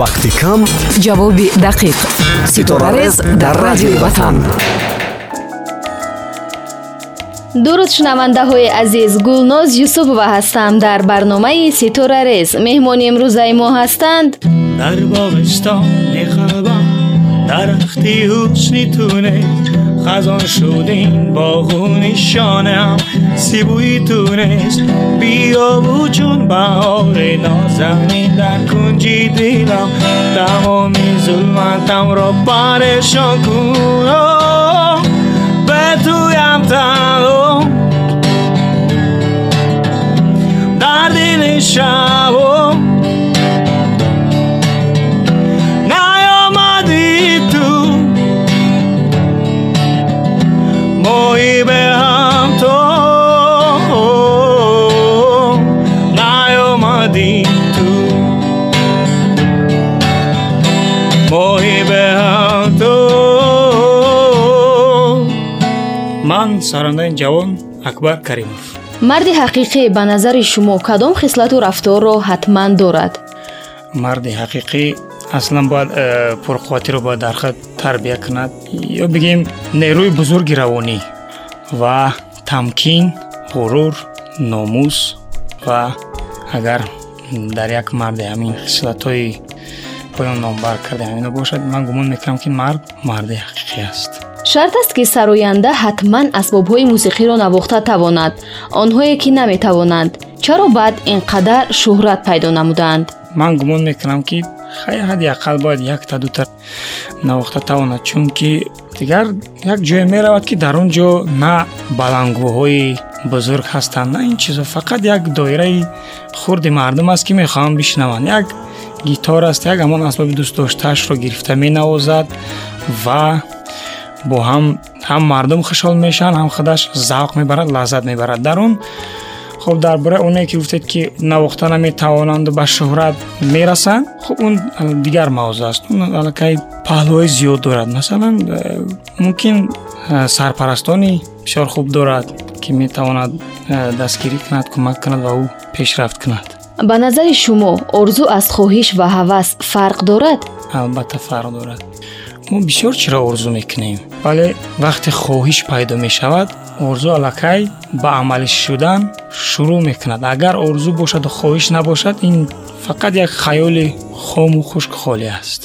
вақти кам. Ҷавоби дақиқ. Ситорарез дар радиои ватан дуруд шунавандаҳои азиз гулноз юсупова ҳастам. Дар барномаи ситорарез меҳмони имрӯзаи мо ҳастанд. Дар боғистони қалбам дарахти ҳусни خزان شد این باغون شانم سیبوی تونست بیا و چون بهار نازنی در کنجی دیدم. تمامی ظلمتم را پرشان کن. به تویم تنو در دل شبو сарандаи ҷавон акбар каримов. Марди ҳақиқӣ ба назари шумо кадом хислату рафторро ҳатман дорад? Марди ҳақиқӣ аслан бояд э, пурқувватиро бояд дар худ тарбия кунад ё бигем нерӯи бузурги равонӣ ва тамкин ғурур номус ва агар дар як марде ҳамин хислатҳои поён номбар карда ҳамино бошад ман гумон мекунам ки мард марди ҳақиқӣ аст шарт аст ки сароянда ҳатман асбобҳои мусиқиро навохта тавонад. Онҳое ки наметавонанд. Чаро баъд ин қадар шӯҳрат пайдо намудаанд ман гумон мекунам ки ҳадди ақал бояд якта дута навохта тавонад чунки дигар як ҷое меравад ки дар он ҷо на балангӯҳои бузург ҳастанд на ин чизо фақат як доираи хурди мардум аст ки мехоҳанд бишнаванд. Як гитор аст як ҳамон асбоби дӯстдоштаашро гирифта менавозад ва бо ҳам ҳам мардум хушҳол мешаванд ҳам худаш завқ мебарад лаззат мебарад дар он хуб дар бораи оне ки гуфтед ки навохта наметавонанду ба шӯҳрат мерасанд хуб он дигар мавзӯъ аст он аллакай паҳлӯҳои зиёд дорад масалан э, мумкин э, сарпарастони бисёр хуб дорад ки метавонад э, дастгирӣ кунад кӯмак кунад ва ӯ пешрафт кунад ба назари шумо орзу аз хоҳиш ва ҳавас фарқ дорад албатта фарқ дорад мо бисёр чиро орзу мекунем вале вақте хоҳиш пайдо мешавад орзу аллакай ба амалӣ шудан шурӯъ мекунад агар орзу бошаду хоҳиш набошад ин фақат як хаёли хому хушкхолӣ аст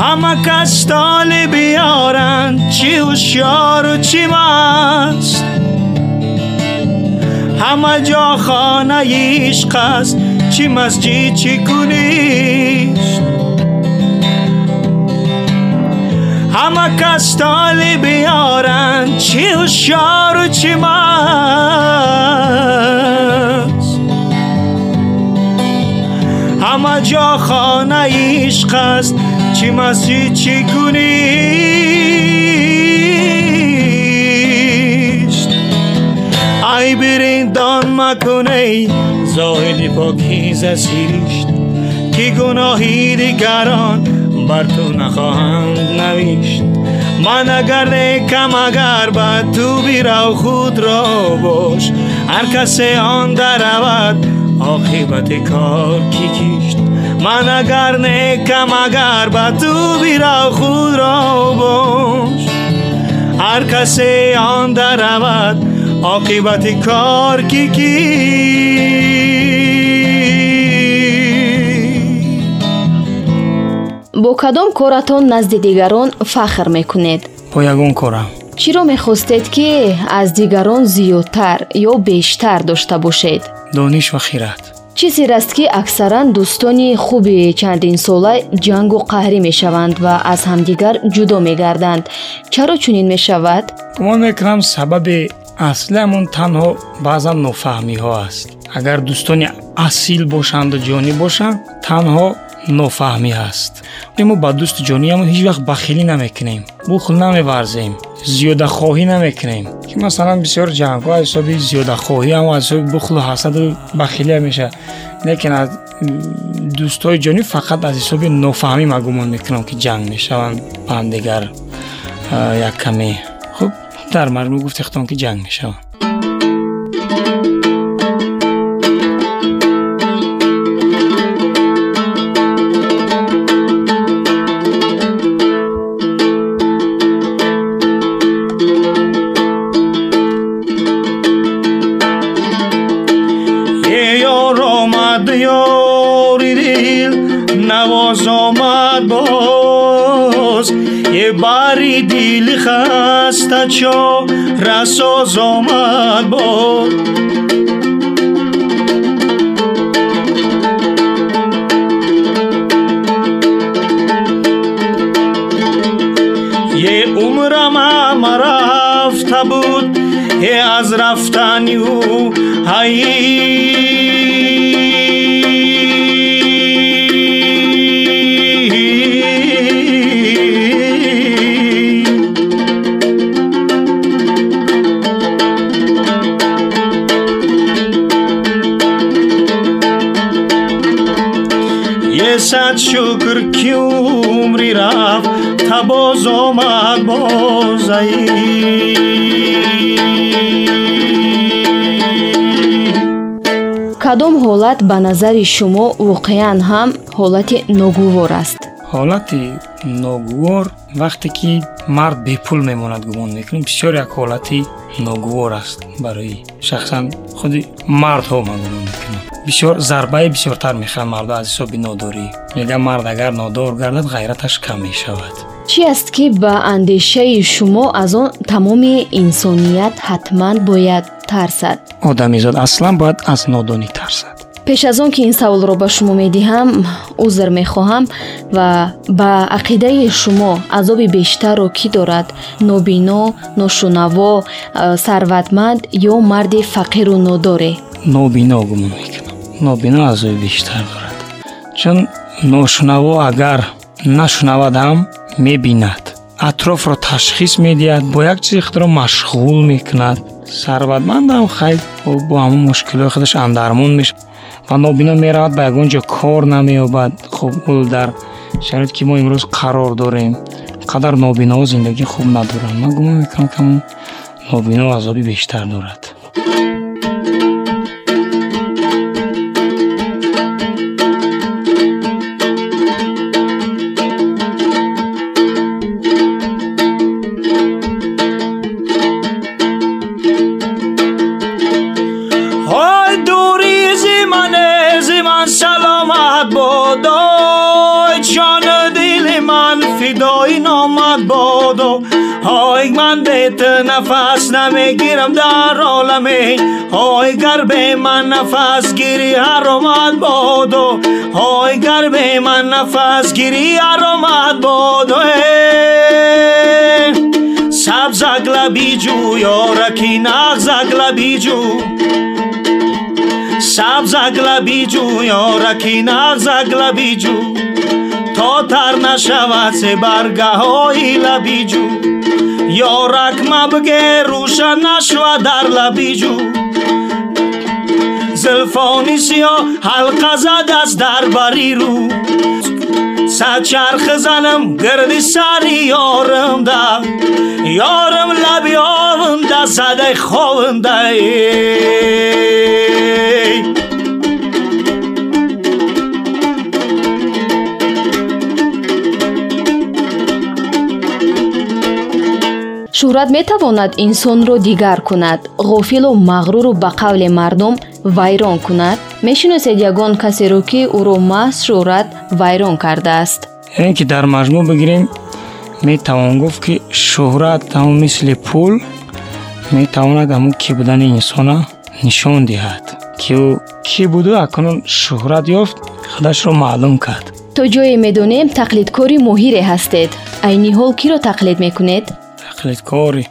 ҳама кас толе биёранд чӣ ҳушёру чӣ маст ҳама ҷо хонаи ишқ аст چی مسجد چی کنیش همه کس تالی بیارن چی هوشیار و چی مست؟ همه جا خانه عشق است چی مسجد چی کنیش ای برین دان مکنه زاهد پاکیز سیریشت که گناهی دیگران بر تو نخواهند نویشت من اگر نیکم اگر با تو بیرو خود را باش. هر کسی آن درود کار کی کشت. من اگر نیکم اگر با تو بیرو خود را باش. هر کسی آن درود оқибати кор ки ки бо кадом коратон назди дигарон фахр мекунед? Бо ягон корам чиро мехостед ки аз дигарон зиёдтар ё бештар дошта бошед? Дониш ва хират. Чизере аст ки аксаран дӯстони хуби чандинсола ҷангу қаҳрӣ мешаванд ва аз ҳамдигар ҷудо мегарданд. Чаро чунин мешавад? Гумон мекунам сабаби асли ҳамон танҳо баъзан нофаҳмиҳо аст агар дӯстони асил бошанду ҷонӣ бошанд танҳо нофаҳмӣ ҳаст мо ба дӯсти ҷониамон ҳеҷ вақт бахилӣ намекунем бухл намеварзем зиёдахоҳӣ намекунем ки масалан бисёр ҷангҳо аз ҳисоби зиёдахоҳӣ ам аз ҳисоби бухлу ҳасаду бахилӣ мешавад лекин аз дӯстҳои ҷонӣ фақат аз ҳисоби нофаҳмӣ ман гумон мекунам ки ҷанг мешаванд ба ҳамдигар як каме در مرمو گفت اختام که جنگ میشه. یه باری دیل خسته چا رساز آمد باز یه عمرم هم رفته بود یه از رفتنی و یه шукр ки умри рафт та боз омад бозаи кадом ҳолат ба назари шумо воқеан ҳам ҳолати ногувор аст ҳолати ногувор вақте ки мард бепул мемонад гумон мекунем бисёр як ҳолати ногувор аст барои шахсан худи мардҳо ман гумон мекунам бисёр зарбаи бисёртар мехӯранд мардо аз ҳисоби нодорӣ. Мегӯям мард агар нодор гардад ғайраташ кам мешавад. Чӣ аст ки ба андешаи шумо аз он тамоми инсоният ҳатман бояд тарсад? Одамизод аслан бояд аз нодонӣ тарсад пеш аз он ки ин саволро ба шумо медиҳам узр мехоҳам ва ба ақидаи шумо азоби бештарро кӣ дорад нобино ношунаво сарватманд ё марди фақиру нодоре? Нобино гумон мекунам. Нобино азоби бештар дорад. Чун ношунаво агар нашунавадам мебинад. Атрофро ташхис медиҳад бо як чизи худро машғул мекунад. Сарватмандам хай бо ҳамон мушкилои худаш андармон мешавад ва нобино меравад ба ягон ҷо кор намеёбад. Хуб ӯ дар шароите ки мо имрӯз қарор дорем қадар нобиноҳо зиндагии хуб надоранд ман гумон мекунам ки ҳамон нобино азоби бештар дорад Oi garbe man giri aromat bodo. Oi garbe man giri aromat bodo eh. Sab zagla biju yo raki nag zagla biju. Sab zagla biju raki nag zagla biju. تا تر نشود سه برگه های لبیجو. یارک مبگه روشن نشوه در لبیجو. زلفانی سیا حلقه زد از دربری رو. صد چرخ زنم گردی سری یارم ده. یارم لبی آونده زده خوانده шӯҳрат метавонад инсонро дигар кунад ғофилу мағруру ба қавли мардум вайрон кунад? Мешиносед ягон касеро ки ӯро маҳз шӯҳрат вайрон кардааст. Ин ки дар маҷмӯъ бигирем метавон гуфт ки шӯҳрат ҳамон мисли пул метавонад ҳамон кӣ будани инсона нишон диҳад. Ки ӯ кӣ буду акнун шӯҳрат ёфт худашро маълум кард. То ҷое медонем тақлидкори моҳире ҳастед. Айни ҳол киро тақлид мекунед тақлидкори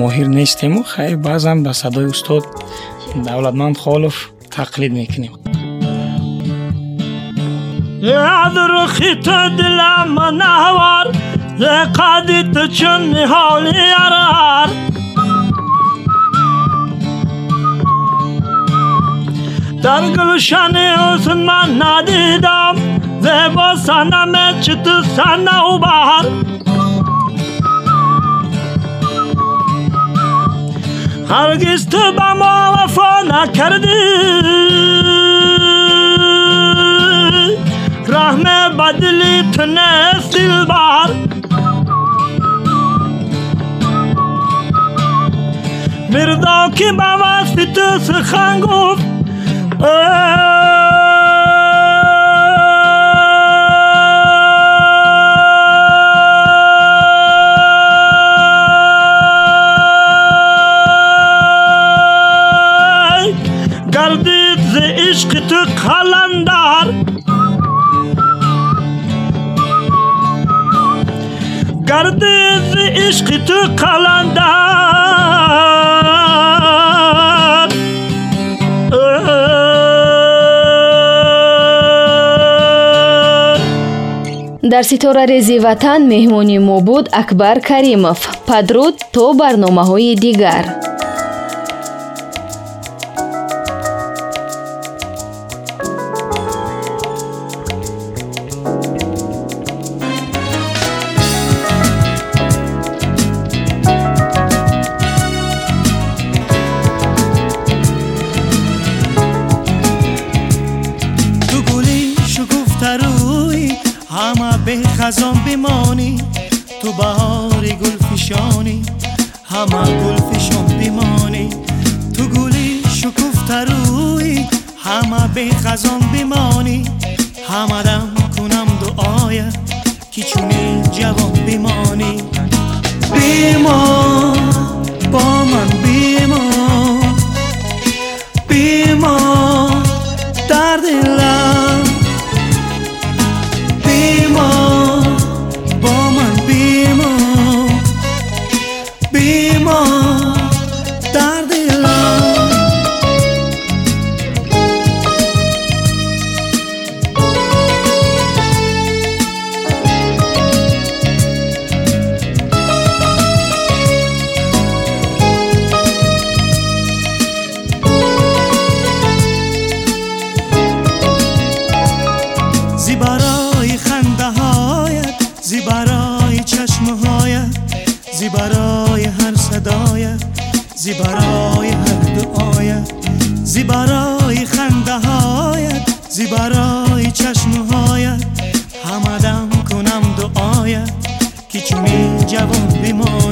моҳир нестему хайр баъзан ба садои устод давлатманд холов тақлид мекунем از رخی تو دلم نهوار قدی تو چون حالی ارار در گلشن حسن من ندیدم زیبا سنم چه تو سنه و بهر هرگز تو به ما وفا نکردی. رحم بدلی تو نیست دلبر مردا که به واسط تو سخن گفت қаландар дар ситорарези ватан меҳмони мо буд акбар каримов. Падруд то барномаҳои дигар. خزان بمانی تو بهار گل فشانی همه گل فشان بمانی. تو گلی شکوفت روی همه به خزان بمانی. همه دم کنم دعای که چونی جوان بمانی. بیمان de avon limone